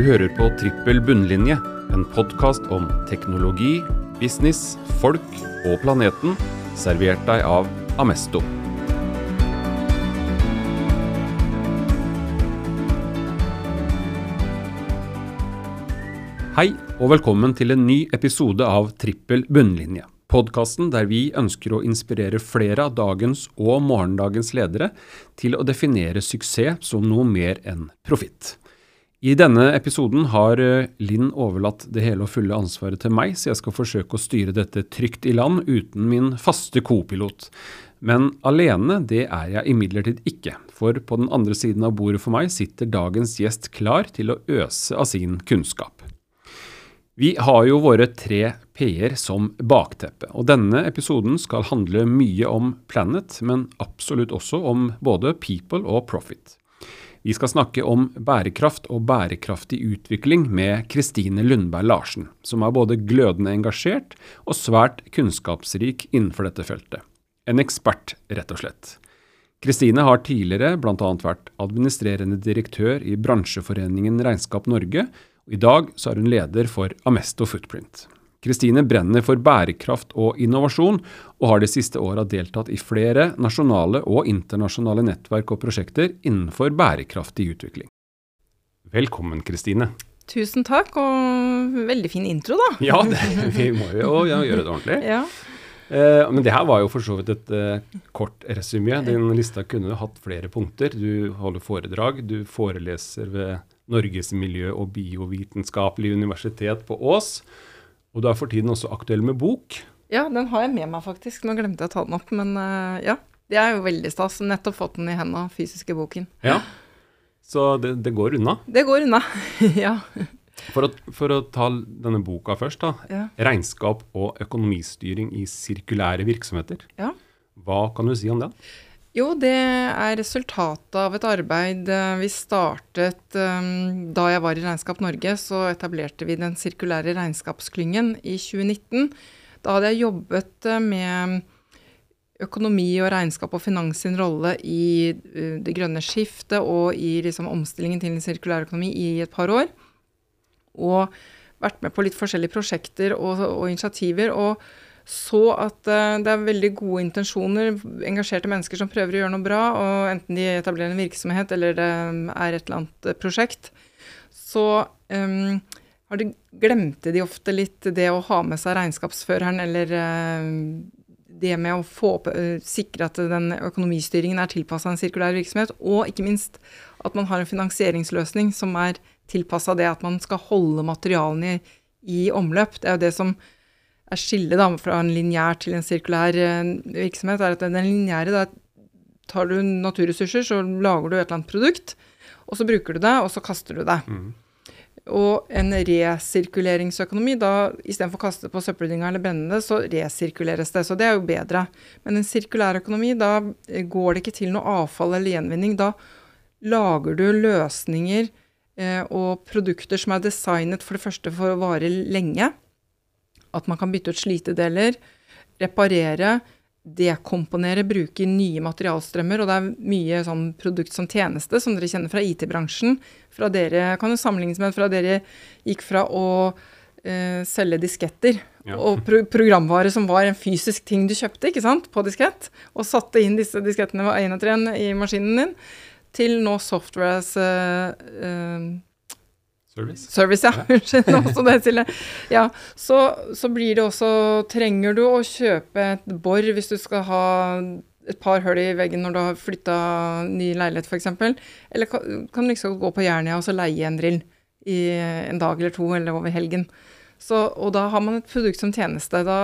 Du hører på Trippel bunnlinje, en podkast om teknologi, business, folk og planeten, servert deg av Amesto. Hei, og velkommen til en ny episode av Trippel bunnlinje. Podkasten der vi ønsker å inspirere flere av dagens og morgendagens ledere til å definere suksess som noe mer enn profitt. I denne episoden har eh, Linn overlatt det hele og fulle ansvaret til meg, så jeg skal forsøke å styre dette trygt i land uten min faste kopilot. Men alene det er jeg imidlertid ikke, for på den andre siden av bordet for meg sitter dagens gjest klar til å øse av sin kunnskap. Vi har jo våre tre P-er som bakteppe, og denne episoden skal handle mye om planet, men absolutt også om både people og profit. Vi skal snakke om bærekraft og bærekraftig utvikling med Kristine Lundberg Larsen, som er både glødende engasjert og svært kunnskapsrik innenfor dette feltet. En ekspert, rett og slett. Kristine har tidligere bl.a. vært administrerende direktør i bransjeforeningen Regnskap Norge, og i dag er hun leder for Amesto Footprint. Kristine brenner for bærekraft og innovasjon, og har de siste åra deltatt i flere nasjonale og internasjonale nettverk og prosjekter innenfor bærekraftig utvikling. Velkommen, Kristine. Tusen takk, og veldig fin intro, da. Ja, det, vi må jo ja, gjøre det ordentlig. Ja. Eh, men det her var jo for så vidt et eh, kort resymé. Din lista kunne hatt flere punkter. Du holder foredrag, du foreleser ved Norges miljø- og biovitenskapelige universitet på Ås. Og du er for tiden også aktuell med bok. ja, den har jeg med meg, faktisk. Nå glemte jeg å ta den opp, men eh, ja. Det er jo veldig stas. Nettopp fått den i henda, fysiske boken. Ja. Så det, det går unna. Det går unna. ja. For å, for å ta denne boka først, da. Ja. Regnskap og økonomistyring i sirkulære virksomheter. ja. Hva kan du si om det? Jo, det er resultatet av et arbeid eh, vi startet eh, da jeg var i Regnskap Norge. Så etablerte vi den sirkulære regnskapsklyngen i 2019. Da hadde jeg jobbet eh, med økonomi og regnskap og finans sin rolle i det grønne skiftet og i liksom, omstillingen til en sirkulær økonomi i et par år. Og vært med på litt forskjellige prosjekter og, og initiativer. og så at eh, det er veldig gode intensjoner, engasjerte mennesker som prøver å gjøre noe bra, og enten de etablerer en virksomhet eller det er et eller annet eh, prosjekt, så um, de, glemte de ofte litt det å ha med seg regnskapsføreren eller eh, det med å få, eh, sikre at den økonomistyringen er tilpassa en sirkulær virksomhet, og ikke minst at man har en finansieringsløsning som er tilpassa det at man skal holde materialene i, i omløp. Det er jo det som er skillet da, fra en lineær til en sirkulær eh, virksomhet, er at den lineære, da tar du naturressurser, så lager du et eller annet produkt, og så bruker du det, og så kaster du det. Og en resirkuleringsøkonomi, da istedenfor å kaste det på søppeldynga eller brenne det, så resirkuleres det. Så det er jo bedre. Men en sirkulær økonomi, da eh, går det ikke til noe avfall eller gjenvinning. Da lager du løsninger eh, og produkter som er designet for det første for å vare lenge. At man kan bytte ut slitedeler, reparere, dekomponere, bruke nye materialstrømmer. Og det er mye sånn produkt som tjeneste, som dere kjenner fra IT-bransjen. Fra dere, kan jo sammenlignes med fra dere gikk fra å eh, selge disketter Ja. og pro programvare som var en fysisk ting du kjøpte ikke sant, på diskett, og satte inn disse diskettene én etter én i maskinen din, til nå software as eh, eh, Service? Service, ja. Unnskyld. nå så det. Ja, så, så blir det også Trenger du å kjøpe et bor hvis du skal ha et par hull i veggen når du har flytta ny leilighet, f.eks.? Eller kan, kan du liksom gå på Jernia og så leie en drill i en dag eller to, eller over helgen? Så, og da har man et produkt som tjeneste. Da,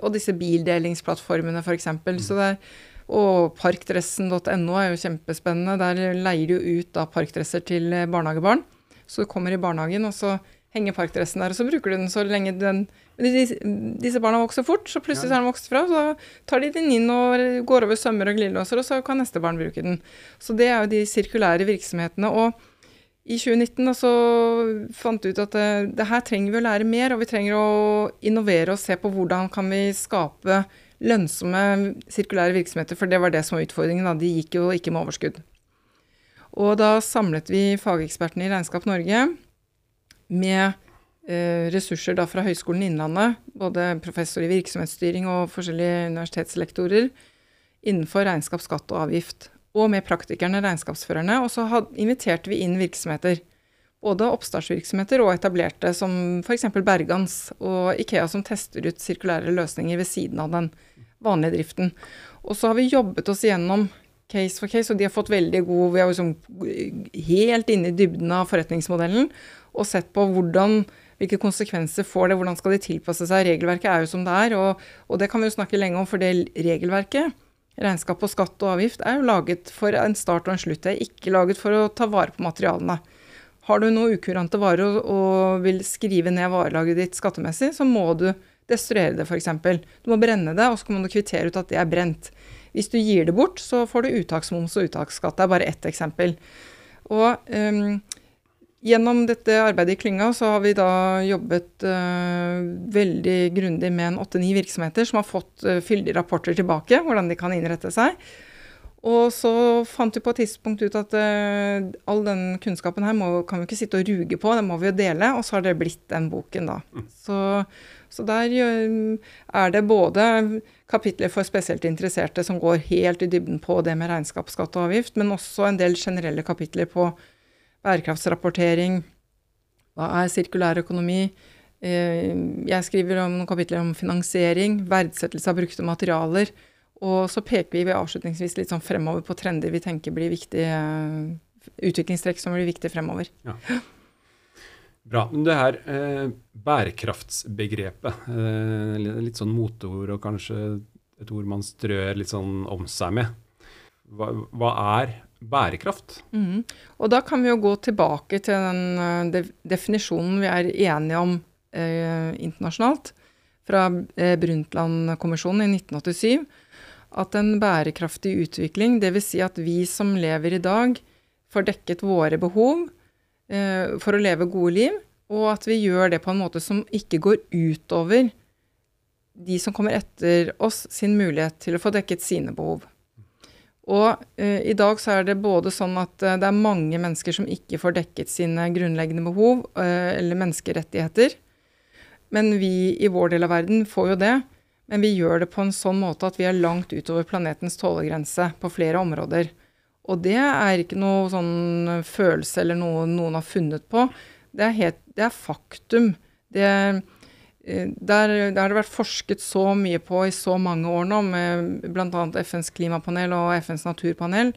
og disse bildelingsplattformene, f.eks. Så det er, og parkdressen.no er jo kjempespennende. Der leier du ut da parkdresser til barnehagebarn. Så du kommer i barnehagen, og så henger parkdressen der, og så bruker du den så lenge den disse barna vokser fort, så plutselig har de vokst fra, så tar de den inn og går over sømmer og glidelåser, og så kan neste barn bruke den. Så det er jo de sirkulære virksomhetene. Og i 2019 da, så fant vi ut at det, det her trenger vi å lære mer, og vi trenger å innovere og se på hvordan kan vi skape lønnsomme sirkulære virksomheter, for det var det som var utfordringen. Da. De gikk jo ikke med overskudd. Og da samlet vi fagekspertene i Regnskap Norge med eh, ressurser da fra Høgskolen Innlandet, både professor i virksomhetsstyring og forskjellige universitetslektorer, innenfor regnskap, skatt og avgift. Og med praktikerne, regnskapsførerne. Og så inviterte vi inn virksomheter. Både oppstartsvirksomheter og etablerte, som f.eks. Bergans og Ikea, som tester ut sirkulære løsninger ved siden av den vanlige driften. Og så har vi jobbet oss gjennom case for case, og de har fått veldig god Vi er liksom helt inne i dybden av forretningsmodellen og sett på hvordan hvilke konsekvenser får det, hvordan skal de tilpasse seg. Regelverket er jo som det er, og, og det kan vi jo snakke lenge om, for det regelverket, regnskap og skatt og avgift, er jo laget for en start og en slutt. Det er ikke laget for å ta vare på materialene. Har du noe ukurante varer og, og vil skrive ned varelaget ditt skattemessig, så må du destruere det, f.eks. Du må brenne det, og så kan du kvittere ut at det er brent. Hvis du gir det bort, så får du uttaksmoms og uttaksskatt. Det er bare ett eksempel. Og um, gjennom dette arbeidet i klynga så har vi da jobbet uh, veldig grundig med en åtte-ni virksomheter som har fått uh, fyldige rapporter tilbake, hvordan de kan innrette seg. Og så fant vi på et tidspunkt ut at uh, all den kunnskapen her må, kan vi ikke sitte og ruge på, den må vi jo dele. Og så har det blitt den boken, da. Mm. Så, så der er det både kapitler for spesielt interesserte som går helt i dybden på det med regnskap, skatt og avgift, men også en del generelle kapitler på bærekraftsrapportering, hva er sirkulær økonomi, eh, jeg skriver om noen kapitler om finansiering, verdsettelse av brukte materialer, og så peker vi avslutningsvis litt sånn fremover på trender vi tenker blir viktige, utviklingstrekk som blir viktige fremover. Ja. Bra. Men det her eh, bærekraftsbegrepet, eh, litt sånn moteord og kanskje et ord man strør litt sånn om seg med. Hva, hva er bærekraft? Mm. Og da kan vi jo gå tilbake til den de, definisjonen vi er enige om eh, internasjonalt, fra eh, Brundtland-kommisjonen i 1987 at en bærekraftig utvikling, dvs. Si at vi som lever i dag, får dekket våre behov eh, for å leve gode liv, og at vi gjør det på en måte som ikke går utover de som kommer etter oss, sin mulighet til å få dekket sine behov. Og eh, i dag så er det både sånn at eh, det er mange mennesker som ikke får dekket sine grunnleggende behov eh, eller menneskerettigheter. Men vi i vår del av verden får jo det. Men vi gjør det på en sånn måte at vi er langt utover planetens tålegrense på flere områder. Og det er ikke noe sånn følelse eller noe noen har funnet på. Det er, helt, det er faktum. Det, eh, der, der, har det vært forsket så mye på i så mange år nå, med bl.a. FNs klimapanel og FNs naturpanel,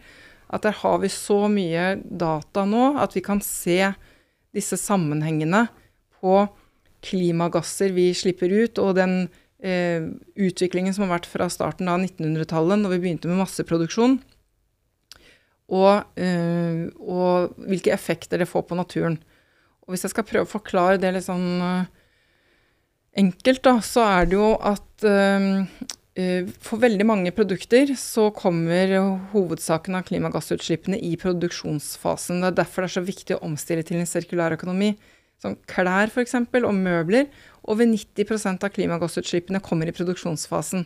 at der har vi så mye data nå at vi kan se disse sammenhengene på klimagasser vi slipper ut, og den eh, utviklingen som har vært fra starten av 1900-tallet, når vi begynte med masseproduksjon, og, eh, og, hvilke effekter det får på naturen. Og hvis jeg skal prøve å forklare det litt sånn uh, enkelt, da, så er det jo at uh, for veldig mange produkter så kommer hovedsaken av klimagassutslippene i produksjonsfasen. Det er derfor det er så viktig å omstille til en sirkulær økonomi. Som klær f.eks. og møbler. Over 90% av klimagassutslippene kommer i produksjonsfasen.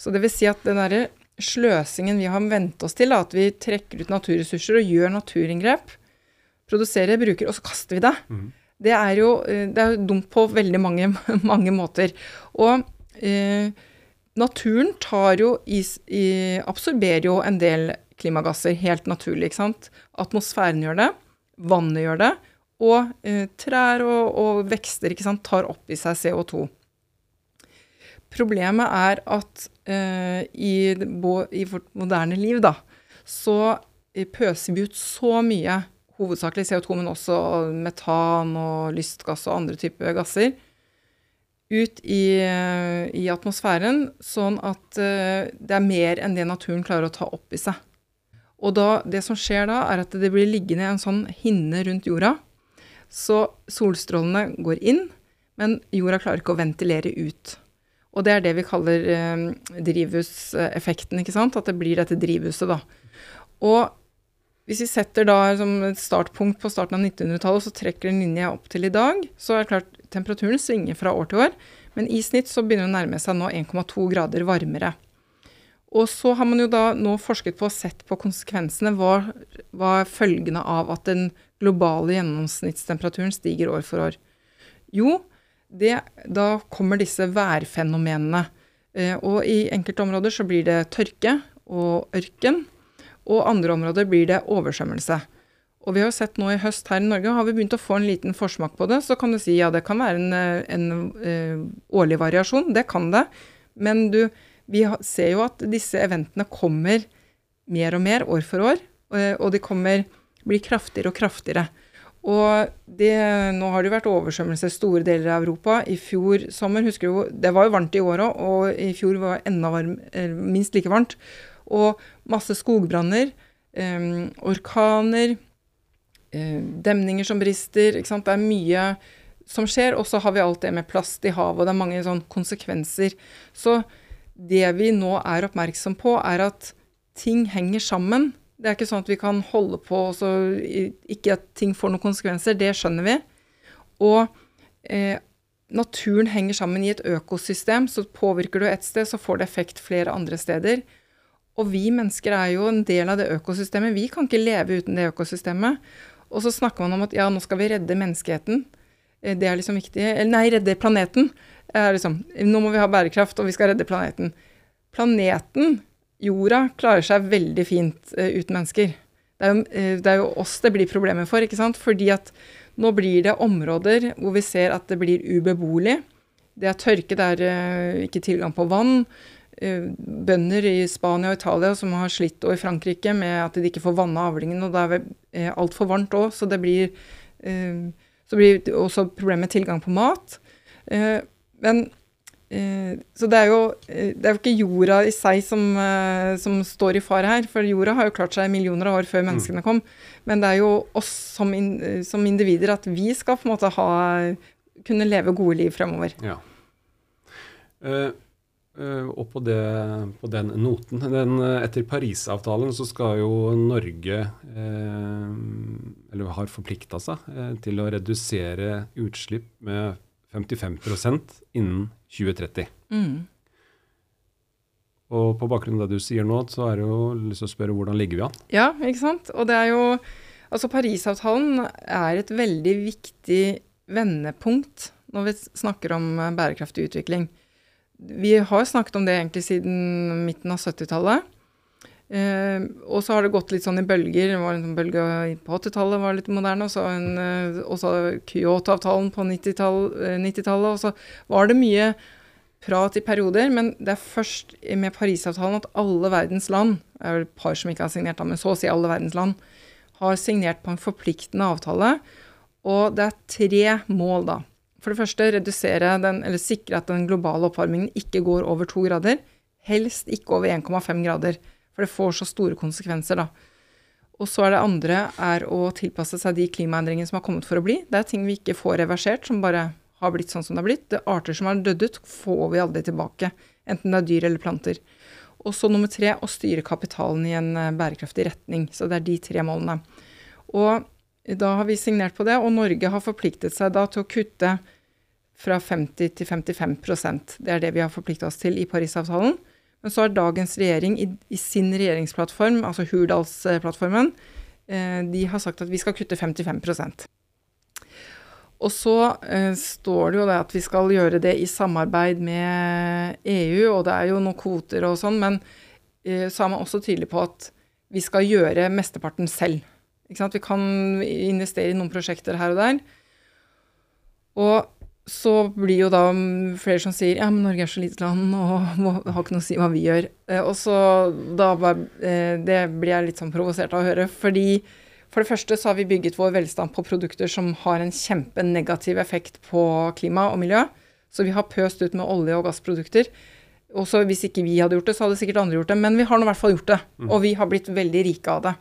Så det vil si at den derre sløsingen vi har vent oss til, at vi trekker ut naturressurser og gjør naturinngrep, produserer, bruker, og så kaster vi det. Mm. Det er jo eh, det er dumt på veldig mange, mange måter. Og eh, naturen tar jo is, i, absorberer jo en del klimagasser helt naturlig, ikke sant. Atmosfæren gjør det, vannet gjør det, og eh, trær og, og, vekster ikke sant, tar opp i seg CO2. Problemet er at eh, i, i, vårt moderne liv, da, så eh, pøser vi ut så mye, hovedsakelig CO2, men også metan og lystgass og andre typer gasser, ut i, eh, i, atmosfæren, sånn at uh, det er mer enn det naturen klarer å ta opp i seg. Og da, det som skjer da, er at det blir liggende en sånn hinne rundt jorda så solstrålene går inn, men jorda klarer ikke å ventilere ut. Og det er det vi kaller eh, drivhuseffekten, ikke sant? At det blir dette drivhuset, da. Og hvis vi setter da som et startpunkt på starten av 1900-tallet, og så trekker en linje opp til i dag, så er det klart temperaturen svinger fra år til år. Men i snitt så begynner det å nærme seg nå 1,2 grader varmere. Og så har man jo da nå forsket på og sett på konsekvensene. Hva, hva er følgene av at den globale gjennomsnittstemperaturen stiger år for år? Jo, det, da kommer disse værfenomenene. Eh, og i enkelte områder så blir det tørke og ørken. Og andre områder blir det oversvømmelse. Og vi har jo sett nå i høst her i Norge, har vi begynt å få en liten forsmak på det. Så kan du si ja, det kan være en, eh, en, uh, årlig variasjon. Det kan det. Men du, vi ser jo at disse eventene kommer mer og mer år for år. Og de kommer, blir kraftigere og kraftigere. Og det, nå har det jo vært oversvømmelse store deler av Europa. I fjor sommer, husker du, det var jo varmt i år òg, og i fjor var det enda varm, minst like varmt. Og masse skogbranner, eh, orkaner eh, demninger som brister. ikke sant? Det er mye som skjer. Og så har vi alt det med plast i havet, og det er mange sånn konsekvenser. Så det vi nå er oppmerksom på, er at ting henger sammen. Det er ikke sånn at vi kan holde på så ikke at ting får noen konsekvenser. Det skjønner vi. Og eh, naturen henger sammen i et økosystem, så påvirker du et sted, så får det effekt flere andre steder. Og vi mennesker er jo en del av det økosystemet. Vi kan ikke leve uten det økosystemet. Og så snakker man om at ja, nå skal vi redde menneskeheten. Eh, det er liksom viktig. Eller nei, redde planeten. Liksom, nå må vi ha bærekraft, og vi skal redde planeten. Planeten, jorda, klarer seg veldig fint uh, uten mennesker. Det er, jo, uh, det er, jo, oss det blir problemer for, ikke sant. Fordi at nå blir det områder hvor vi ser at det blir ubeboelig. Det er tørke, det er uh, ikke tilgang på vann. Bønder i Spania og Italia som har slitt, og i Frankrike, med at de ikke får vanna avlingen. Og det er altfor varmt òg, så det blir, så blir også problemet med tilgang på mat. Men så det er, jo, det er jo ikke jorda i seg som, som, står i fare her. For jorda har jo klart seg millioner av år før mm. menneskene kom. Men det er jo oss som, in, som individer at vi skal på en måte ha, kunne leve gode liv fremover. Ja. Uh, Uh, og på, det, på, den noten den, eh, Etter Parisavtalen så skal jo Norge uh, Eller har forplikta seg til å redusere utslipp med 55% innen 2030. Mm. Og på bakgrunn av det du sier nå, så er det jo lyst til å spørre hvordan ligger vi an? Ja, ikke sant. Og det er jo Altså Parisavtalen er et veldig viktig vendepunkt når vi snakker om bærekraftig utvikling. Vi har snakket om det egentlig siden midten av 70-tallet. Eh, og så har det gått litt sånn i bølger. Det var en bølge på 80-tallet var litt moderne, og så eh, Kyoto-avtalen på 90-tallet. 90 eh, og så var det mye prat i perioder, men det er først med Parisavtalen at alle verdens land, det er vel et par som ikke har signert, men så å si alle verdens land, har signert på en forpliktende avtale. Og det er tre mål, da. For det første redusere den, eller sikre at den globale oppvarmingen ikke går over to grader. Helst ikke over 1,5 grader, for det får så store konsekvenser, da. Og så er det andre er å tilpasse seg de klimaendringene som har kommet for å bli. Det er ting vi ikke får reversert, som bare har blitt sånn som det har blitt. Det arter som har dødd ut, får vi aldri tilbake. Enten det er dyr eller planter. Og så nummer tre, å styre kapitalen i en eh, bærekraftig retning. Så det er de tre målene. Og da har vi signert på det, og Norge har forpliktet seg da til å kutte fra 50 til 55% Det er det vi har forplikta oss til i Parisavtalen. Men så har dagens regjering i, i sin regjeringsplattform, altså Hurdalsplattformen, eh, de har sagt at vi skal kutte 55% Og så eh, står det jo det at vi skal gjøre det i samarbeid med EU, og det er jo noen kvoter og sånn, men eh, så er man også tydelig på at vi skal gjøre mesteparten selv. Vi kan investere i noen prosjekter her og der. Og så blir jo da flere som sier ja, men Norge er så lite land og må, har ikke noe å si hva vi gjør. Eh, og så da bare eh, Det blir jeg litt sånn provosert av å høre. Fordi for det første så har vi bygget vår velstand på produkter som har en kjempenegativ effekt på klima og miljø. Så vi har pøst ut med olje- og gassprodukter. Og så hvis ikke vi hadde gjort det, så hadde sikkert andre gjort det. Men vi har nå i hvert fall gjort det. Mm. Og vi har blitt veldig rike av det.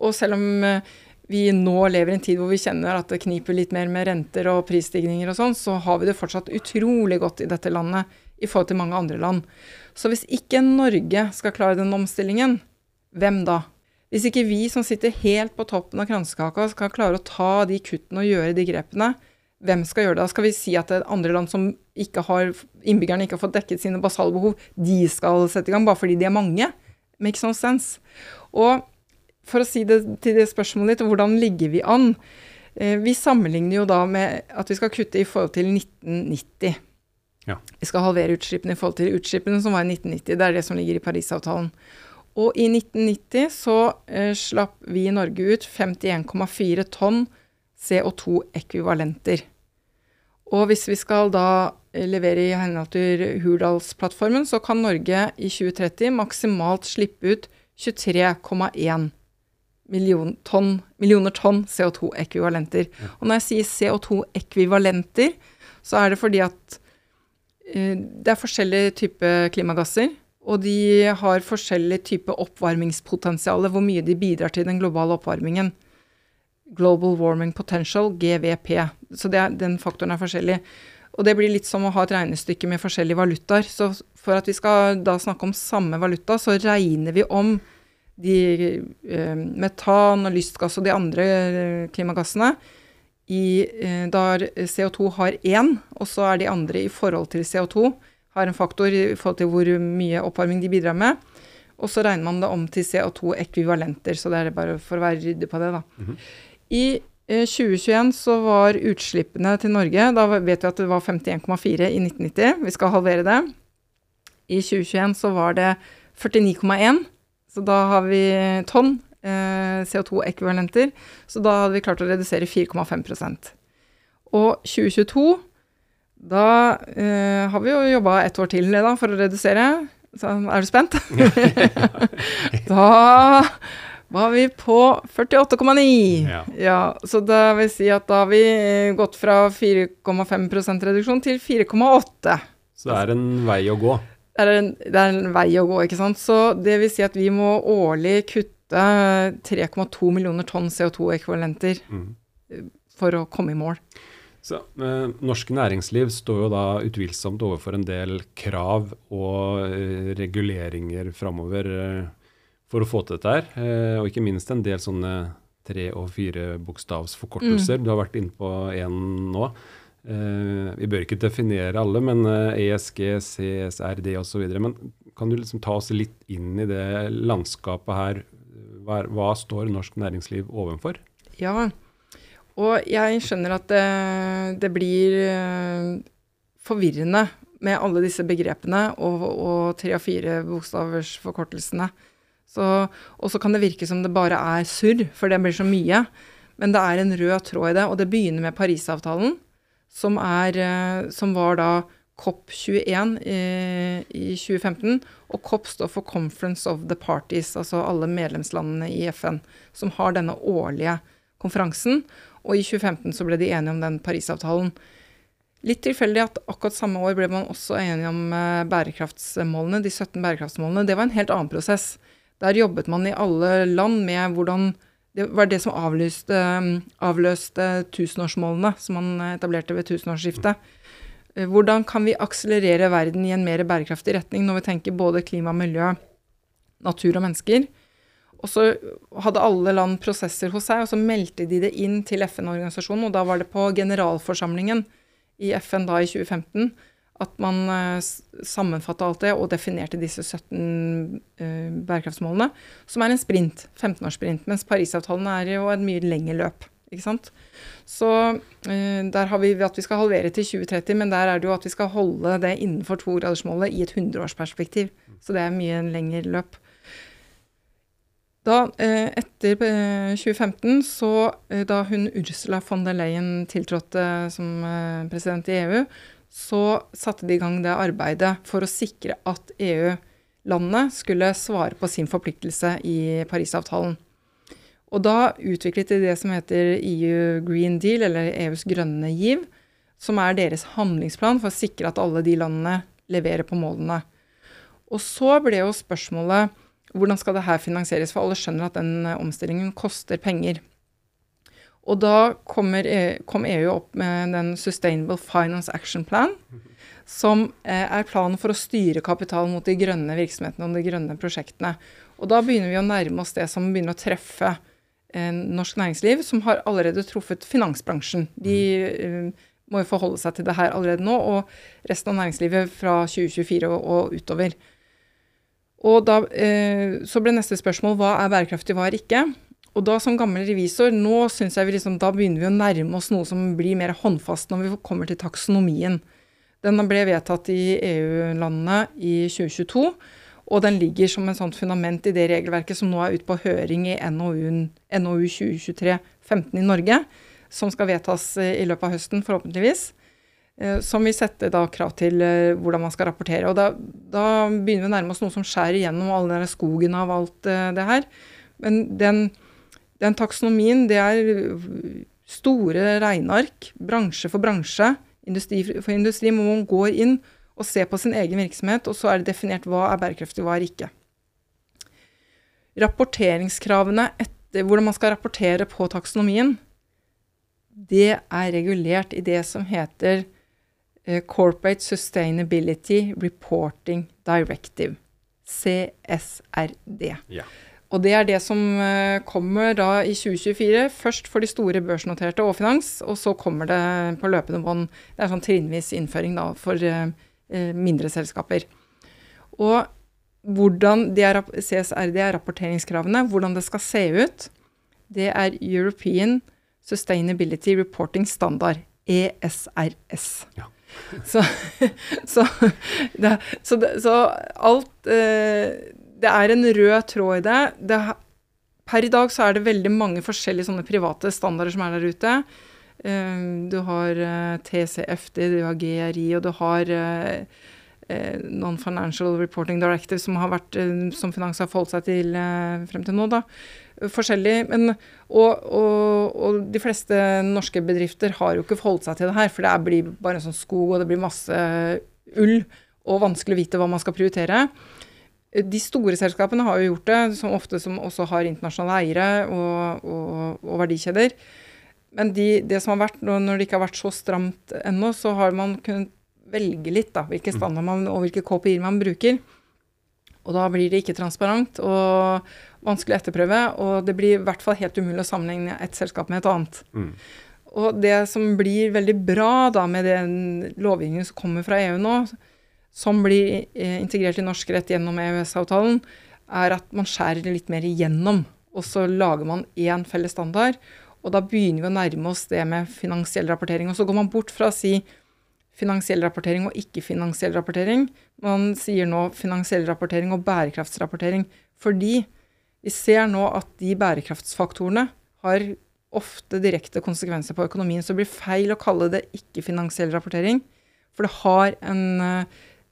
Og selv om eh, vi nå lever i en tid hvor vi kjenner at det kniper litt mer med renter og prisstigninger og sånn, så har vi det fortsatt utrolig godt i dette landet i forhold til mange andre land. Så hvis ikke Norge skal klare den omstillingen, hvem da? Hvis ikke vi som sitter helt på toppen av kransekaka skal klare å ta de kuttene og gjøre de grepene, hvem skal gjøre det? Da skal vi si at andre land som ikke har, innbyggerne ikke har fått dekket sine basale behov, de skal sette i gang bare fordi de er mange? Makes no sense. Og for å si det til det spørsmålet ditt, hvordan ligger vi an? Eh, vi sammenligner jo da med at vi skal kutte i forhold til 1990. Ja. Vi skal halvere utslippene i forhold til utslippene som var i 1990. Det er det som ligger i Parisavtalen. Og i 1990 så eh, slapp vi i Norge ut 51,4 tonn CO2-ekvivalenter. Og hvis vi skal da eh, levere i henhold til Hurdalsplattformen, så kan Norge i 2030 maksimalt slippe ut 23,1 million ton, millioner tonn CO2-ekvivalenter. Og når jeg sier CO2-ekvivalenter, så er det fordi at uh, det er forskjellige typer klimagasser. Og de har forskjellig type oppvarmingspotensial, hvor mye de bidrar til den globale oppvarmingen. Global Warming Potential, GVP. Så det, den faktoren er forskjellig. Og det blir litt som å ha et regnestykke med forskjellige valutaer. Så for at vi skal da snakke om samme valuta, så regner vi om de eh, metan og lystgass og de andre eh, klimagassene i, eh, der CO2 har én, og så er de andre i forhold til CO2 har en faktor i forhold til hvor mye oppvarming de bidrar med. Og så regner man det om til CO2-ekvivalenter, så det er bare for å være ryddig på det, da. Mm -hmm. I 2021 eh, så var utslippene til Norge Da vet vi at det var 51,4 i 1990. Vi skal halvere det. I 2021 så var det 49,1. Så da har vi tonn eh, CO2-ekvivalenter. Så da hadde vi klart å redusere 4,5% Og 2022 da eh, har vi jo jobba ett år til da, for å redusere. Så er du spent? da var vi på 48,9. Ja. ja. Så det vil si at da har vi gått fra 4,5% reduksjon til 4,8. Så det er en vei å gå? Det er, en, det er en vei å gå, ikke sant. Så det vil si at vi må årlig kutte 3,2 millioner tonn CO2-ekvivalenter mm. for å komme i mål. Så, eh, norsk næringsliv står jo da utvilsomt overfor en del krav og eh, reguleringer framover. Eh, for å få til dette her. Eh, og ikke minst en del sånne tre- og firebokstavsforkortelser. Mm. Du har vært inne på én nå. Eh, vi bør ikke definere alle, men ESG, eh, e CSRD osv. Men kan du liksom ta oss litt inn i det landskapet her? Hva, hva står norsk næringsliv overfor? Ja, og jeg skjønner at det, det blir forvirrende med alle disse begrepene og, og tre- og fire bokstavers forkortelsene. Og så kan det virke som det bare er surr, for det blir så mye. Men det er en rød tråd i det, og det begynner med Parisavtalen, som, er, eh, som var da COP21 i, i 2015. Og COP står for Conference of the Parties, altså alle medlemslandene i FN, som har denne årlige konferansen. Og i 2015 så ble de enige om den Parisavtalen. Litt tilfeldig at akkurat samme år ble man også enige om eh, bærekraftsmålene, de 17 bærekraftsmålene. Det var en helt annen prosess. Der jobbet man i alle land med hvordan Det var det som avlyste, avløste tusenårsmålene som man etablerte ved tusenårsskiftet. Eh, hvordan kan vi akselerere verden i en mer bærekraftig retning når vi tenker både klima, miljø, natur og mennesker? Og så hadde alle land prosesser hos seg, og så meldte de det inn til FN-organisasjonen. Og da var det på generalforsamlingen i FN da i 2015 at man uh, sammenfatta alt det og definerte disse 17 uh, eh, bærekraftsmålene, som er en sprint, 15-årssprint, mens Parisavtalen er jo et mye lengre løp. ikke sant? Så uh, der har vi at vi skal halvere til 2030, men der er det jo at vi skal holde det innenfor togradersmålet i et 100-årsperspektiv. Så det er mye lengre løp. Da, etter 2015, så da hun Ursula von der Leyen tiltrådte som president i EU, så satte de i gang det arbeidet for å sikre at EU-landene skulle svare på sin forpliktelse i Parisavtalen. Og da utviklet de det som heter EU Green Deal, eller EUs grønne giv, som er deres handlingsplan for å sikre at alle de landene leverer på målene. Og så ble jo spørsmålet hvordan skal det her finansieres, for alle skjønner at den omstillingen koster penger. Og da kommer, e, kom EU opp med den Sustainable Finance Action Plan, som eh, er planen for å styre kapital mot de grønne virksomhetene og de grønne prosjektene. Og da begynner vi å nærme oss det som begynner å treffe eh, norsk næringsliv, som har allerede truffet finansbransjen. De eh, må jo forholde seg til det her allerede nå, og resten av næringslivet fra 2024 og, og utover. Og da, eh, så ble neste spørsmål hva er bærekraftig, hva er ikke? Og da som gammel revisor, nå synes jeg vi liksom, da begynner vi å nærme oss noe som blir mer håndfast når vi kommer til taksonomien. Den ble vedtatt i EU-landene i 2022, og den ligger som en sånt fundament i det regelverket som nå er ute på høring i NOU, NOU 2023-15 i Norge, som skal vedtas i løpet av høsten, forhåpentligvis. Eh, som vil sette da krav til eh, hvordan man skal rapportere. Og da, da begynner vi å nærme oss noe som skjærer gjennom all den skogen av alt eh, det her. Men den den taksonomien, det er store regneark, bransje for bransje, industri for industri, hvor man går inn og ser på sin egen virksomhet, og så er det definert hva er bærekraftig, hva er ikke. Rapporteringskravene etter hvordan man skal rapportere på taksonomien, det er regulert i det som heter eh, Corporate Sustainability Reporting Directive, CSRD. Ja. Og det er det som eh, kommer da i 2024. Først for de store børsnoterte og finans, og så kommer det på løpende bånd. Det er sånn trinnvis innføring da for eh, eh mindre selskaper. Og hvordan det er, CSRD er rapporteringskravene, hvordan det skal se ut, det er European Sustainability Reporting Standard, ESRS. Ja. så, så, så, så, alt eh, det er en rød tråd i det. det. Per i dag så er det veldig mange forskjellige sånne private standarder som er der ute. Uh, du har eh, TCFD, du har GRI, og du har uh, Non-Financial Reporting Directive, som, har vært, som Finans har forholdt seg til frem til nå. da. Forskjellig. Men, og, og, og, de fleste norske bedrifter har jo ikke forholdt seg til det her, for det blir bare en sånn skog, og det blir masse ull, og vanskelig å vite hva man skal prioritere. De store selskapene har jo gjort det, som ofte som også har internasjonale eiere og, og, og verdikjeder. Men de, det som har vært, når det ikke har vært så stramt ennå, så har man kunnet velge litt da, hvilke standard man, og hvilke KPI-er man bruker. Og da blir det ikke transparent og vanskelig å etterprøve. Og det blir i hvert fall helt umulig å sammenligne et selskap med et annet. Mm. Og det som blir veldig bra da med den lovgivningen som kommer fra EU nå, som blir eh, integrert i norsk rett gjennom EØS-avtalen, er at man skjærer det litt mer igjennom. Og så lager man én felles standard. Og da begynner vi å nærme oss det med finansiell rapportering. Og så går man bort fra å si finansiell rapportering og ikke-finansiell rapportering. Man sier nå finansiell rapportering og bærekraftsrapportering. Fordi vi ser nå at de bærekraftsfaktorene har ofte direkte konsekvenser på økonomien. Så det blir feil å kalle det ikke-finansiell rapportering. For det har en Eh,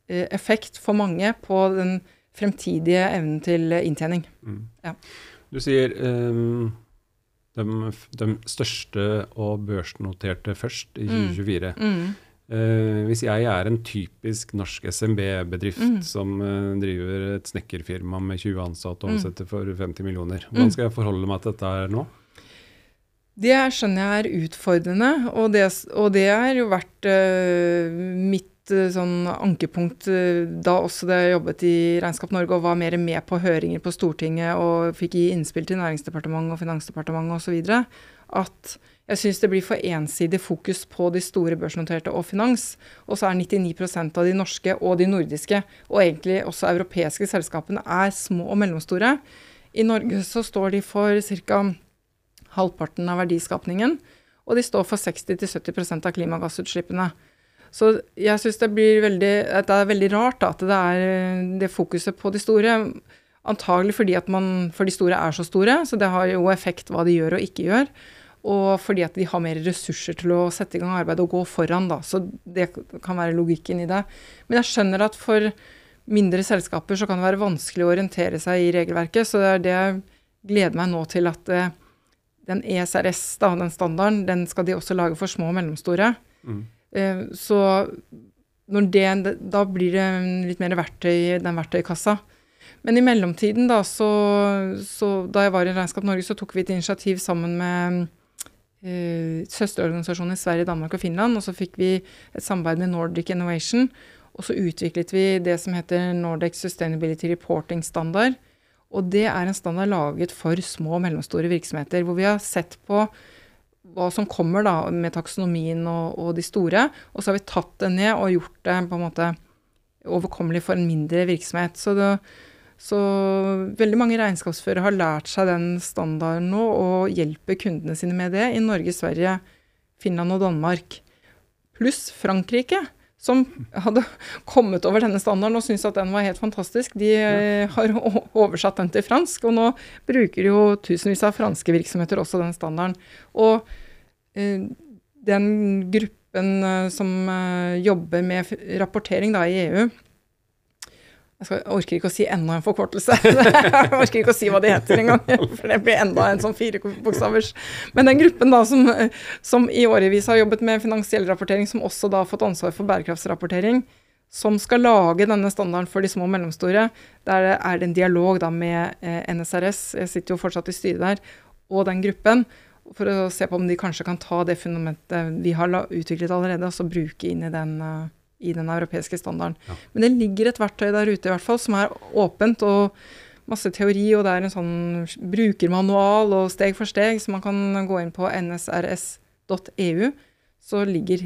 effekt for mange på den fremtidige evnen til inntjening. Mm. Ja. Du sier um, de, de, største og børsnoterte først i 2024. Mm. Mm. Uh, hvis jeg er en typisk norsk SMB-bedrift mm. som uh, driver et snekkerfirma med 20 ansatte og mm. omsetter for 50 millioner, hvordan mm. skal jeg forholde meg til dette her nå? Det skjønner jeg er utfordrende, og det, og det har jo vært uh, mitt Eh, sånn ankepunkt eh, da også det jobbet i Regnskap Norge og var mer med på høringer på Stortinget og fikk gi innspill til Næringsdepartementet og Finansdepartementet osv. At jeg syns det blir for ensidig fokus på de store børsnoterte og finans. Og så er 99% av de norske og de nordiske, og egentlig også europeiske selskapene, er små og mellomstore. I Norge så står de for ca. halvparten av verdiskapningen, og de står for 60-70% av klimagassutslippene. Så jeg syns det blir veldig, det er veldig rart da, at det er eh, det fokuset på de store. Antagelig fordi at man, for de store er så store, så det har jo effekt hva de gjør og ikke gjør. Og fordi at de har mer ressurser til å sette i gang arbeid og gå foran, da. Så det kan være logikken i det. Men jeg skjønner at for mindre selskaper så kan det være vanskelig å orientere seg i regelverket. Så det er det jeg gleder meg nå til at eh, den ESRS, da, den standarden, den skal de også lage for små og mellomstore. Mm. Eh, så det, da blir det litt mer verktøy i den verktøykassa. Men i mellomtiden, da, så, så, Da jeg var i Regnskap Norge, så tok vi et initiativ sammen med uh, søsterorganisasjoner i Sverige, Danmark og Finland. Og så fikk vi et samarbeid med Nordic Innovation. Og så utviklet vi det som heter Nordic Sustainability Reporting Standard. Og det er en standard laget for små og mellomstore virksomheter, hvor vi har sett på hva som kommer da med taksonomien og, og, de store. Og så har vi tatt det ned og gjort det på en måte overkommelig for en mindre virksomhet. Så, det, så veldig mange regnskapsførere har lært seg den standarden nå og hjelper kundene sine med det i Norge, Sverige, Finland og Danmark. Pluss Frankrike som hadde kommet over denne standarden og syntes at den var helt fantastisk. De ja. har oversatt den til fransk, og nå bruker jo tusenvis av franske virksomheter også den standarden. Og eh, den gruppen eh, som eh, jobber med rapportering da, i EU, jeg, orker ikke å si enda en forkortelse. jeg orker ikke å si hva de heter engang, for det blir enda en sånn fire bokstavers. Men den gruppen da som, som i årevis har jobbet med finansiell rapportering, som også da har fått ansvar for bærekraftsrapportering, som skal lage denne standarden for de små og mellomstore, der er det en dialog da med eh, NSRS, jeg sitter jo fortsatt i styret der, og den gruppen, for å se på om de kanskje kan ta det fundamentet vi har utviklet allerede, og så bruke inn i den uh, i den europeiske standarden. Ja. Men det ligger et verktøy der ute i hvert fall som er åpent og masse teori, og det er en sånn brukermanual og steg for steg, så man kan gå inn på nsrs.eu. Så ligger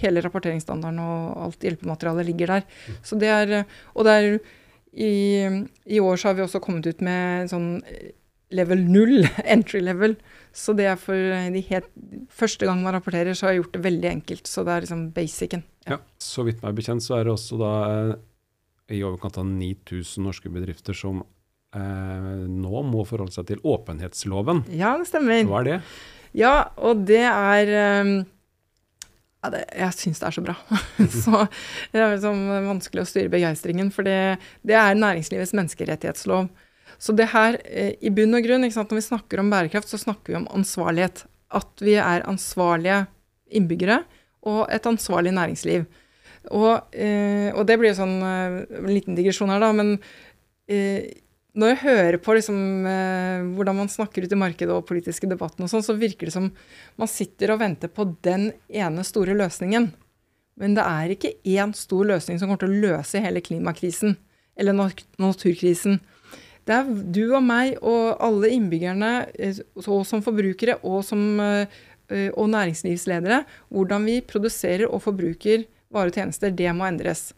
hele rapporteringsstandarden og alt hjelpematerialet ligger der. Mm. Så det er, og det er i, i, år så har vi også kommet ut med sånn level null, entry level. Så det er for de helt Første gang man rapporterer, så har jeg gjort det veldig enkelt. Så det er liksom basicen. Ja. ja så vidt meg bekjent så er det også da eh, i overkant av 9000 norske bedrifter som eh, nå må forholde seg til åpenhetsloven. Ja, det stemmer. Hva er det? Ja, og det er um, ja, det, jeg syns det er så bra. så Det er liksom vanskelig å styre begeistringen. For det, det er næringslivets menneskerettighetslov. Så det her, eh, i bunn og grunn, når vi snakker om bærekraft, så snakker vi om ansvarlighet. At vi er ansvarlige innbyggere og et ansvarlig næringsliv. Og, eh, og det blir jo sånn eh, en liten digresjon her, da, men når jeg hører på liksom, hvordan man snakker ut i markedet og politiske debatten, og sånn, så virker det som man sitter og venter på den ene store løsningen. Men det er ikke én stor løsning som kommer til å løse hele klimakrisen eller naturkrisen. Det er du og meg og alle innbyggerne, eh, og som forbrukere og, som, eh, og næringslivsledere, hvordan vi produserer og forbruker varer og tjenester, det må endres.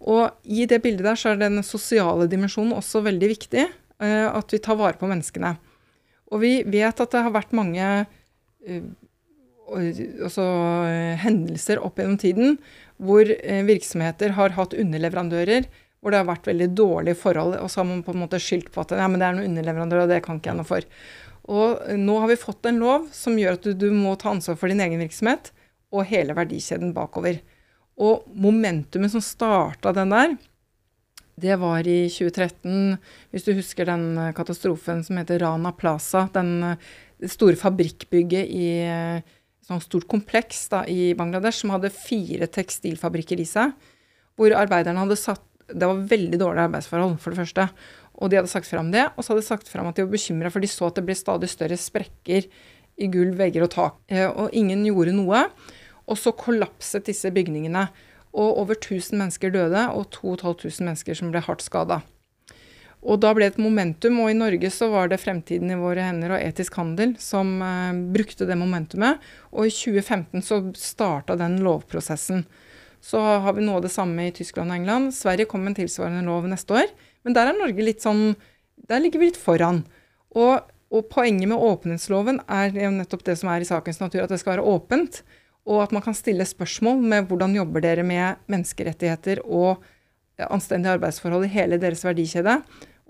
Og i det bildet der så er den sosiale dimensjonen også veldig viktig. Eh, at vi tar vare på menneskene. Og vi vet at det har vært mange også, hendelser opp gjennom tiden hvor virksomheter har hatt underleverandører hvor det har vært veldig dårlige forhold, og så har man på en måte skyldt på at ja, men det er noen underleverandører, og det kan ikke jeg noe for. Og nå har vi fått en lov som gjør at du, du, må ta ansvar for din egen virksomhet og hele verdikjeden bakover. Og momentumet som starta den der, det var i 2013, hvis du husker den katastrofen som heter Rana Plaza. Den, store fabrikkbygget i et sånt stort kompleks da, i Bangladesh som hadde fire tekstilfabrikker i seg. Hvor arbeiderne hadde satt det var veldig dårlige arbeidsforhold, for det første. Og de hadde sagt fram det, og så hadde de sagt fram at de var bekymra, for de så at det ble stadig større sprekker i gulv, vegger og tak. Eh, og ingen gjorde noe. Og så kollapset disse bygningene. Og over 1000 mennesker døde, og 2500 mennesker som ble hardt skada. Og da ble det et momentum, og i Norge så var det Fremtiden i våre hender og Etisk handel som eh, brukte det momentumet. Og i 2015 så starta den lovprosessen. Så har vi noe av det samme i Tyskland og England. Sverige kommer med en tilsvarende lov neste år. Men der er Norge litt sånn Der ligger vi litt foran. Og, og poenget med åpenhetsloven er jo nettopp det som er i sakens natur, at det skal være åpent. Og at man kan stille spørsmål med hvordan jobber dere med menneskerettigheter og anstendige arbeidsforhold i hele deres verdikjede.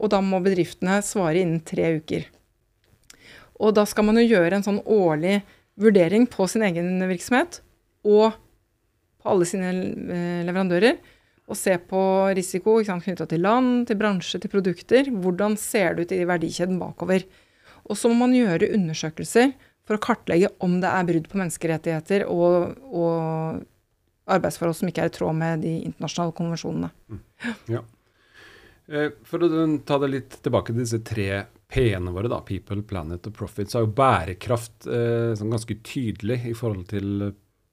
Og da må bedriftene svare innen tre uker. Og da skal man jo gjøre en sånn årlig vurdering på sin egen virksomhet og på alle sine eh, leverandører og se på risiko knytta til land, til bransje, til produkter. Hvordan ser det ut i verdikjeden bakover? Og så må man gjøre undersøkelser for å kartlegge om det er brudd på menneskerettigheter og, og arbeidsforhold som ikke er i tråd med de internasjonale konvensjonene. Mm. Ja. Eh, for å ta det litt tilbake til disse tre P-ene våre, da, People, Planet og Profit, så er jo bærekraft eh, sånn ganske tydelig i forhold til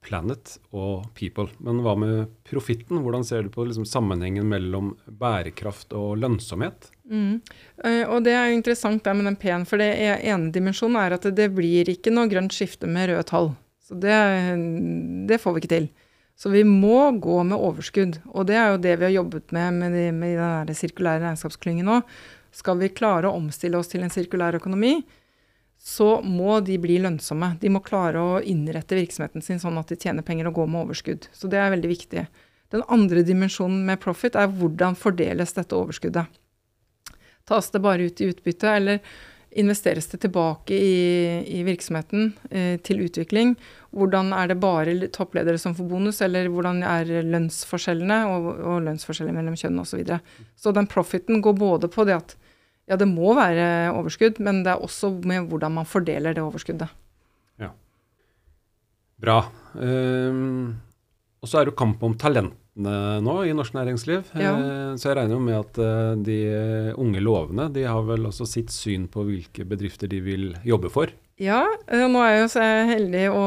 planet og people. Men hva med profitten? Hvordan ser du på liksom, sammenhengen mellom bærekraft og lønnsomhet? Mm. Uh, og det er jo interessant det med den P-en, for det ene dimensjonen er at det blir ikke noe grønt skifte med røde tall. Så det, det, får vi ikke til. Så vi må gå med overskudd. Og det er jo det vi har jobbet med med, de, med den sirkulære regnskapsklyngen nå. Skal vi klare å omstille oss til en sirkulær økonomi, så må de bli lønnsomme. De må klare å innrette virksomheten sin sånn at de tjener penger og går med overskudd. Så det er veldig viktig. Den andre dimensjonen med profit er hvordan fordeles dette overskuddet. Tas det bare ut i utbytte, eller investeres det tilbake i, i virksomheten eh, til utvikling? Hvordan er det bare toppledere som får bonus, eller hvordan er lønnsforskjellene og, og lønnsforskjeller mellom kjønn osv. Så, videre. så den profiten går både på det at ja, det må være overskudd, men det er også med hvordan man fordeler det overskuddet. Ja. Bra. Um, og så er det jo kamp om talentene nå i norsk næringsliv. Ja. Uh, så jeg regner jo med at uh, de unge lovene de har vel også sitt syn på hvilke bedrifter de vil jobbe for. Ja, uh, nå er jeg jo så heldig å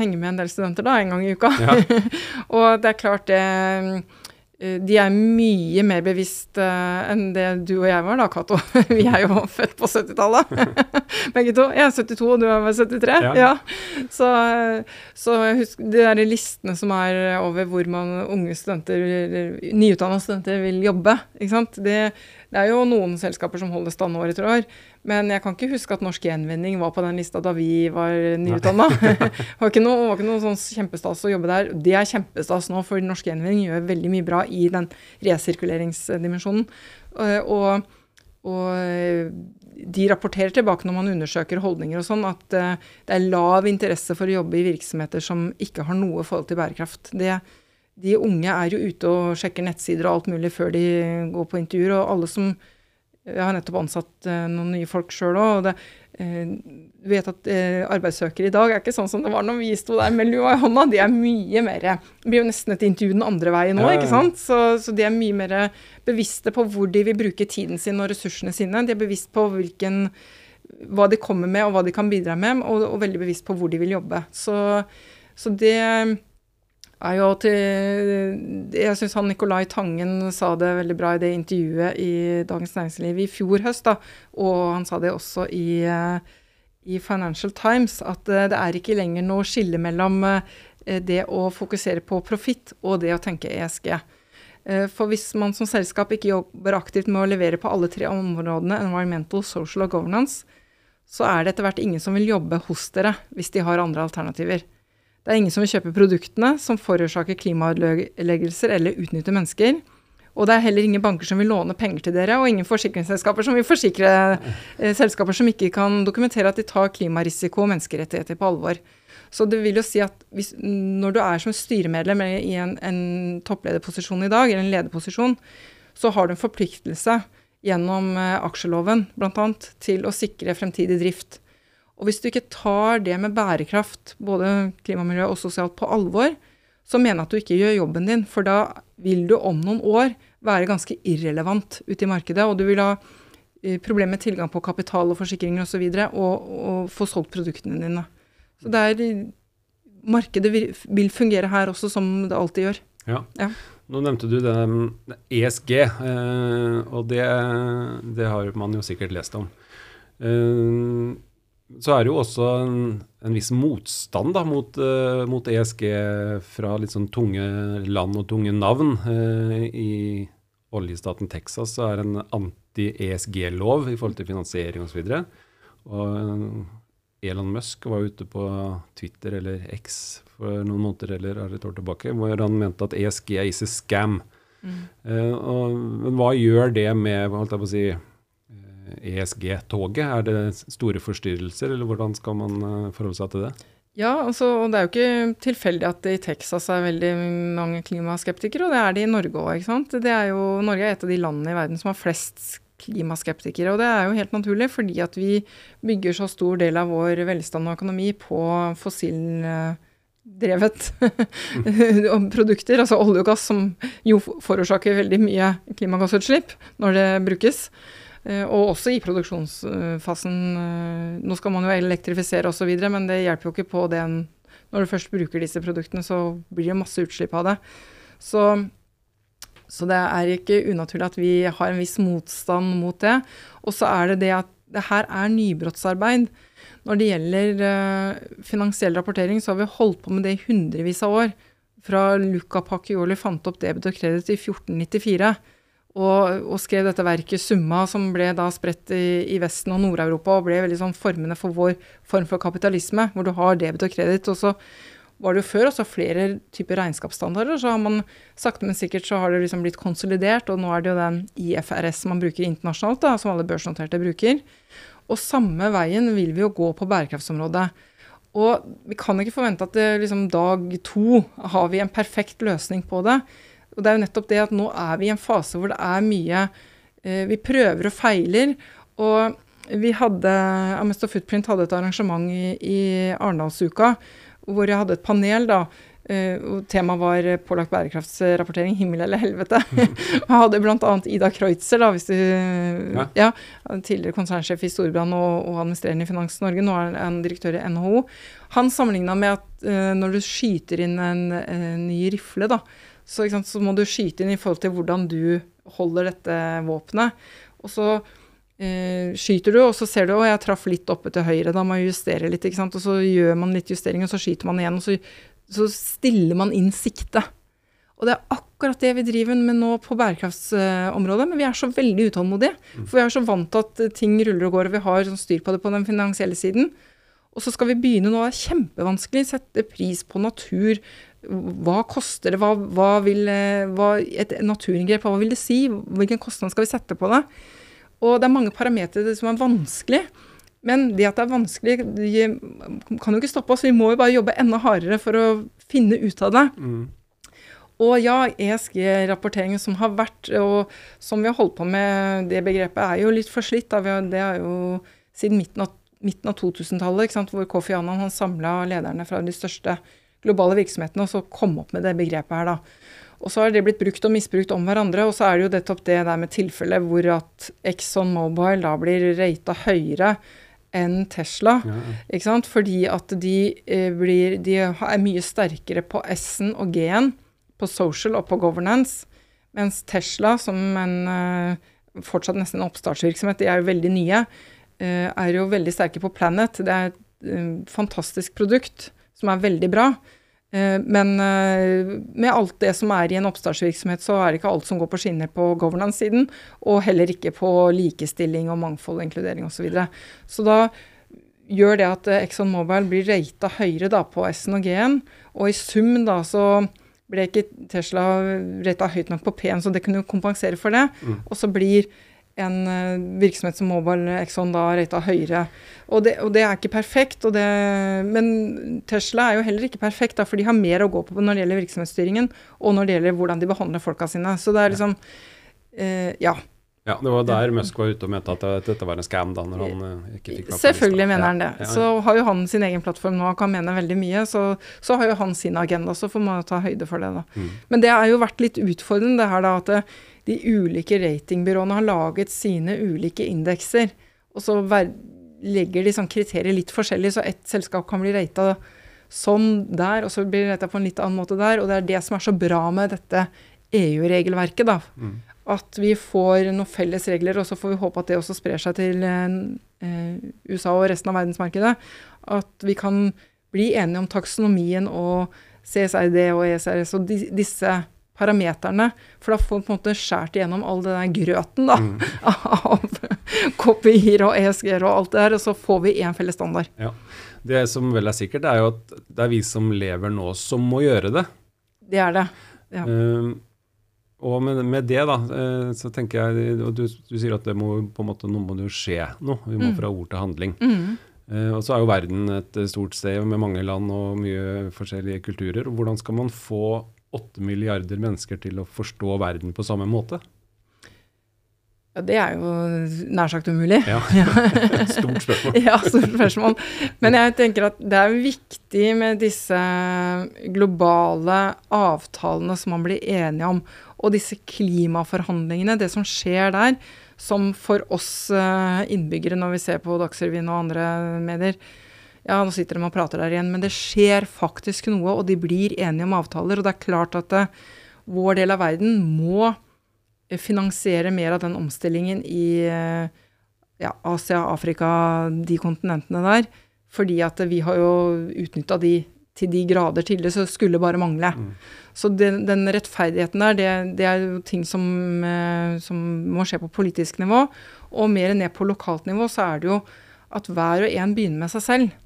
henge med en del studenter da, en gang i uka. Ja. og det er klart det de er mye mer bevisst uh, enn det du og jeg var da, Cato. Vi er jo født på 70-tallet, begge to. Jeg er 72, og du er 73. Ja. ja. Så, så husk de der listene som er over hvor man unge studenter, nyutdanna studenter, vil jobbe. Ikke sant? Det, det er jo noen selskaper som holder stand år etter år. Men jeg kan ikke huske at Norsk Gjenvinning var på den lista da vi var nyutdanna. det var ikke noe, var ikke noe sånn kjempestas å jobbe der. Det er kjempestas nå, for Norsk Gjenvinning gjør veldig mye bra i den resirkuleringsdimensjonen. Eh, og, og de rapporterer tilbake når man undersøker holdninger og sånn, at eh, det er lav interesse for å jobbe i virksomheter som ikke har noe forhold til bærekraft. Det, de unge er jo ute og sjekker nettsider og alt mulig før de går på intervjuer. Og alle som Jeg har nettopp ansatt uh, noen nye folk sjøl òg. Uh, du vet at uh, arbeidssøkere i dag er ikke sånn som det var når vi sto der med lua i hånda. De er mye mer Det blir jo nesten et intervju den andre veien nå, ikke sant. Så, så, de er mye mer bevisste på hvor de vil bruke tiden sin og ressursene sine. De er bevisst på hvilken hva de kommer med og hva de kan bidra med, og, og veldig bevisst på hvor de vil jobbe. Så, så det er jo til Jeg syns han Nicolai Tangen sa det veldig bra i det intervjuet i Dagens Næringsliv i fjor høst, da, og han sa det også i, eh, i Financial Times, at eh, det er ikke lenger noe skille mellom eh, det å fokusere på profitt og det å tenke ESG. For hvis man som selskap ikke jobber aktivt med å levere på alle tre områdene, environmental, social og governance, så er det etter hvert ingen som vil jobbe hos dere hvis de har andre alternativer. Det er ingen som vil kjøpe produktene som forårsaker klimaødeleggelser eller utnytter mennesker. Og det er heller ingen banker som vil låne penger til dere, og ingen forsikringsselskaper som vil forsikre eh, selskaper som ikke kan dokumentere at de tar klimarisiko og menneskerettigheter på alvor. Så det vil jo si at hvis, når du er som styremedlem i en, en topplederposisjon i dag, eller en lederposisjon, så har du en forpliktelse gjennom eh, aksjeloven bl.a. til å sikre fremtidig drift. Og hvis du ikke tar det med bærekraft, både klimamiljø og sosialt, på alvor, så mener jeg at du ikke gjør jobben din. For da vil du om noen år være ganske irrelevant ute i markedet. Og du vil ha eh, problemer med tilgang på kapital og forsikringer osv. Og, så videre, og, og få solgt produktene dine. Så det er Markedet vil fungere her også, som det alltid gjør. Ja. ja. Nå nevnte du det, ESG, eh, og det, det, har man jo sikkert lest om. Eh, så er det jo også en, en viss motstand da, mot, uh, mot, ESG fra litt sånn tunge land og tunge navn. Uh, I oljestaten Texas så er det en anti-ESG-lov i forhold til finansiering osv. Og uh, Elon Musk var ute på Twitter eller X for noen måneder eller et år tilbake, hvor han mente at ESG is a scam. Mm. Og, men hva gjør det med holdt jeg på å si, ESG-toget? Er det store forstyrrelser, eller hvordan skal man eh, forholde seg til det? Ja, altså, og det er jo ikke tilfeldig at det i Texas er veldig mange klimaskeptikere, og det er det i Norge òg. Norge er et av de landene i verden som har flest klimaskeptikere. Og det er jo helt naturlig, fordi at vi bygger så stor del av vår velstand og økonomi på fossildrevet produkter, altså olje og gass, som jo forårsaker veldig mye klimagassutslipp når det brukes. Eh, og også i produksjonsfasen. Eh, nå skal man jo elektrifisere osv., men det hjelper jo ikke på den når du først bruker disse produktene, så blir det masse utslipp av det. Så, så det er ikke unaturlig at vi har en viss motstand mot det. Og så er det det at det her er nybrottsarbeid. Når det gjelder uh, finansiell rapportering, så har vi holdt på med det i hundrevis av år. Fra Luca Pacchioli fant opp debet og kreditt i 1494. Og, og, skrev dette verket Summa, som ble da spredt i, i Vesten og Nord-Europa, og ble veldig sånn formende for vår form for kapitalisme, hvor du har debet og kreditt. Og så var det jo før også flere typer regnskapsstandarder. Så har man sakte, men sikkert så har det liksom blitt konsolidert, og nå er det jo den IFRS man bruker internasjonalt, da, som alle børsnoterte bruker. Og samme veien vil vi jo gå på bærekraftsområdet. Og vi kan ikke forvente at det, liksom, dag to har vi en perfekt løsning på det. Og det er jo nettopp det at nå er vi i en fase hvor det er mye eh, Vi prøver og feiler. Og vi hadde Amesto Footprint hadde et arrangement i, i Arendalsuka hvor jeg hadde et panel, da. Uh, og Temaet var pålagt bærekraftsrapportering, himmel eller helvete. Jeg hadde bl.a. Ida Kreutzer, da, hvis du, ja. ja tidligere konsernsjef i Storbrann og, og, administrerende i Finans Norge. Nå er han direktør i NHO. Han sammenligna med at uh, når du skyter inn en, en ny rifle, da, så, sant, så, må du skyte inn i forhold til hvordan du holder dette våpenet. Og så eh, skyter du, og så ser du at jeg traff litt oppe til høyre, da må jeg justere litt. Og så gjør man litt justering, og så skyter man igjen. Og så, så stiller man inn siktet. Og det er akkurat det vi driver med nå på bærekraftsområdet, men vi er så veldig utålmodige. Mm. For vi er så vant til at ting ruller og går, og vi har sånn styr på det på den finansielle siden. Og så skal vi begynne nå, det er kjempevanskelig, sette pris på natur. Hva koster det, hva, hva vil hva, Et naturinngrep, hva vil det si? Hvilken kostnad skal vi sette på det? Og det er mange parametere som er vanskelig. Men det at det er vanskelig, det kan jo ikke stoppe oss. Vi må jo bare jobbe enda hardere for å finne ut av det. Mm. Og ja, ESG-rapporteringen som har vært, og som vi har holdt på med, det begrepet er jo litt forslitt. Det er jo siden midten av, midten av 2000-tallet, hvor Kofi Annan samla lederne fra de største globale virksomhetene og så komme opp med det begrepet her, da. Og så har det blitt brukt og misbrukt om hverandre. Og så er det jo nettopp det der med tilfellet hvor at Exxon Mobile da blir rata høyere enn Tesla. Ja. ikke sant? Fordi at de, eh, blir, de er mye sterkere på S-en og G-en, på social og på governance. Mens Tesla, som en eh, fortsatt nesten en oppstartsvirksomhet, de er jo veldig nye, eh, er jo veldig sterke på Planet. Det er et fantastisk produkt som er veldig bra. Eh, men eh, med alt det som er i en oppstartsvirksomhet, så er det ikke alt som går på skinner på governance-siden, og heller ikke på likestilling og mangfold og inkludering osv. Så, videre. så da gjør det at Exxon Mobile blir rata høyere da på S-en og G-en, og i sum da så ble ikke Tesla rata høyt nok på P-en, så det kunne jo kompensere for det. Mm. Og så blir en uh, virksomhet som Mobile Exxon da rata høyere. Og det, og det, er ikke perfekt. Det, men Tesla er jo heller ikke perfekt, da, for de har mer å gå på når det gjelder virksomhetsstyringen, og når det gjelder hvordan de behandler folka sine. Så det er liksom eh, Ja. Ja, Det var der Musk var ute og mente at dette var en scam, da, når han uh, ikke fikk Selvfølgelig mener han det. Så har jo han sin egen plattform nå og kan mene veldig mye. Så, så har jo han sin agenda, så får man ta høyde for det, da. Mm. Men det har jo vært litt utfordrende, det her da, at det, de ulike ratingbyråene har laget sine ulike indekser. Og så legger de sånn kriterier litt forskjellig, så ett selskap kan bli rata sånn der, og så blir det rata på en litt annen måte der. Og det er det som er så bra med dette EU-regelverket, da. Mm. At vi får noen felles regler, og så får vi håpe at det også sprer seg til eh, USA og resten av verdensmarkedet. At vi kan bli enige om taksonomien og CSRD og ESRS og de, disse parameterne. For da får vi på en måte skåret igjennom all den grøten da, mm. av KPI-er og ESG-er og alt det der, og så får vi én felles standard. Ja. Det som vel er sikkert, er jo at det er vi som lever nå, som må gjøre det. Det er det. Ja. Um, og med, med, det, da, uh, så tenker jeg Og du, du, sier at det må på en måte, nå må det jo skje noe. Vi må mm. fra ord til handling. Mm. Uh, og så er jo verden et stort sted med mange land og mye forskjellige kulturer. og Hvordan skal man få åtte milliarder mennesker til å forstå verden på samme måte? Ja, Det er jo nær sagt umulig. Ja, Stort spørsmål. ja, stort spørsmål. Men jeg tenker at det er viktig med disse globale avtalene som man blir enige om, og disse klimaforhandlingene, det som skjer der, som for oss eh, innbyggere når vi ser på Dagsrevyen og andre medier, ja, nå sitter de og prater der igjen. Men det skjer faktisk noe, og de blir enige om avtaler. Og det er klart at det, vår del av verden må finansiere mer av den omstillingen i ja, Asia, Afrika, de kontinentene der. Fordi at vi har jo utnytta de til de grader tidligere, så skulle bare mangle. Mm. Så den, den, rettferdigheten der, det, det, er jo ting som, eh, som, må skje på politisk nivå. Og mer ned på lokalt nivå så er det jo at hver og en begynner med seg selv.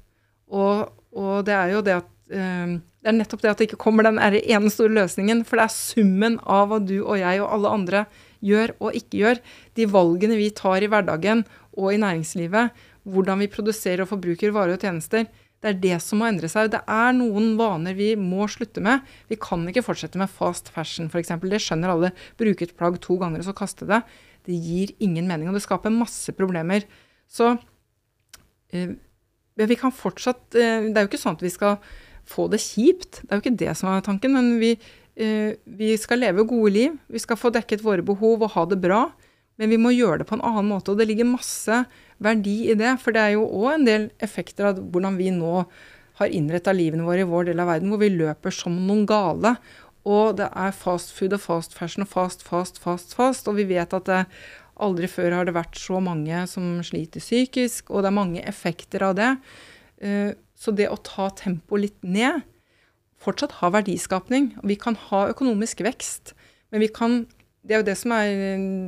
Og, og det er jo det at eh, det er nettopp det at det ikke kommer den ene store løsningen. For det er summen av hva du og jeg og alle andre gjør og ikke gjør. De valgene vi tar i hverdagen og i næringslivet. Hvordan vi produserer og forbruker varer og tjenester. Det er det som må endre seg. Det er noen vaner vi må slutte med. Vi kan ikke fortsette med fast fashion f.eks. Det skjønner alle. Bruke et plagg to ganger og så kaste det. Det gir ingen mening, og det skaper masse problemer. Så eh, vi kan fortsatt eh, Det er jo ikke sånn at vi skal få det kjipt. Det er jo ikke det som er tanken. Men vi, eh, vi skal leve gode liv. Vi skal få dekket våre behov og ha det bra. Men vi må gjøre det på en annen måte. Og det ligger masse verdi i det. For det er jo òg en del effekter av hvordan vi nå har innretta livene våre i vår del av verden, hvor vi løper som noen gale. Og det er fast food og fast fashion og fast, fast, fast, fast. Og vi vet at det, aldri før har det vært så mange som sliter psykisk, og det er mange effekter av det. Eh, så det å ta tempoet litt ned, fortsatt ha verdiskapning. Vi kan ha økonomisk vekst, men vi kan Det er jo det som er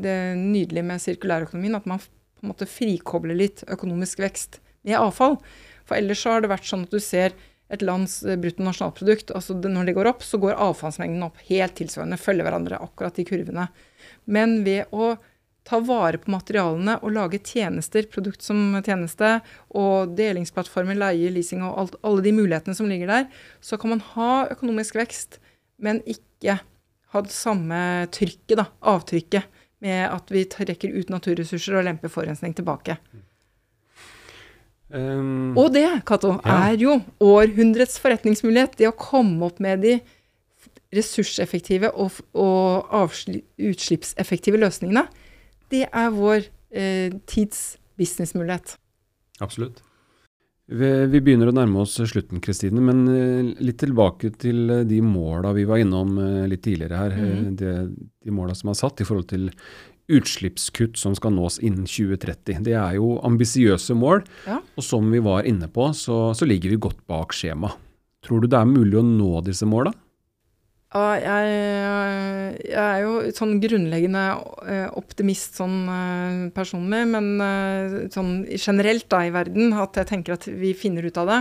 det nydelige med sirkulærøkonomien, at man på en måte frikoble litt økonomisk vekst med avfall. For ellers så har det vært sånn at du ser et lands eh, bruttonasjonalprodukt, altså når det går opp, så går avfallsmengden opp helt tilsvarende, følger hverandre akkurat i kurvene. Men ved å ta vare på materialene og lage tjenester, produkt som tjeneste, og delingsplattformer, leie, leasing og alt, alle de mulighetene som ligger der, så kan man ha økonomisk vekst, men ikke ha det samme trykket, da, avtrykket, med at vi trekker ut naturressurser og lemper forurensning tilbake. Um, og det, Cato, ja. er jo århundrets forretningsmulighet. Det å komme opp med de ressurseffektive og, og utslippseffektive løsningene. Det er vår eh, tids businessmulighet. Absolutt. Vi begynner å nærme oss slutten, Kristine, men eh, litt tilbake til eh, de måla vi var innom eh, litt tidligere her. Mm. De, de måla som er satt i forhold til utslippskutt som skal nås innen 2030. Det er jo ambisiøse mål, ja. og som vi var inne på, så, så ligger vi godt bak skjema. Tror du det er mulig å nå disse måla? Ja, jeg, jeg, er jo sånn grunnleggende eh, optimist sånn eh, personlig, men eh, sånn generelt da i verden at jeg tenker at vi finner ut av det.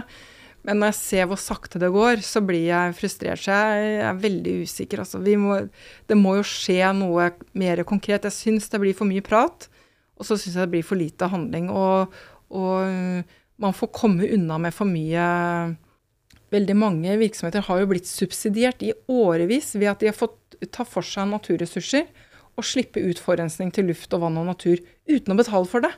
Men når jeg ser hvor sakte det går, så blir jeg frustrert. Så jeg er veldig usikker. Altså, må, det må jo skje noe mer konkret. Jeg syns det blir for mye prat, og så syns jeg det blir for lite handling. Og, og man får komme unna med for mye Veldig mange virksomheter har jo blitt subsidiert i årevis ved at de har fått ta for seg naturressurser og slippe ut forurensning til luft og vann og natur uten å betale for det.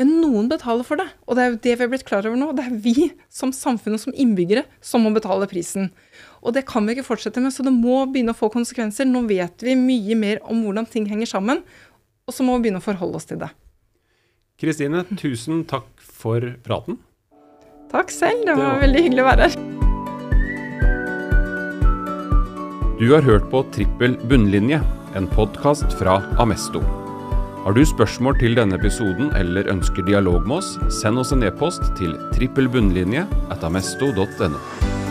Men noen betaler for det, og det er jo det vi har blitt klar over nå. Det er vi som samfunn og som innbyggere som må betale prisen. Og det kan vi ikke fortsette med, så det må begynne å få konsekvenser. Nå vet vi mye mer om hvordan ting henger sammen, og så må vi begynne å forholde oss til det. Kristine, tusen takk for praten. Takk selv, det var, veldig hyggelig å være her. Du har hørt på Trippel bunnlinje, en podkast fra Amesto. Har du spørsmål til denne episoden eller ønsker dialog med oss, send oss en e-post til trippelbunnlinje at amesto.no.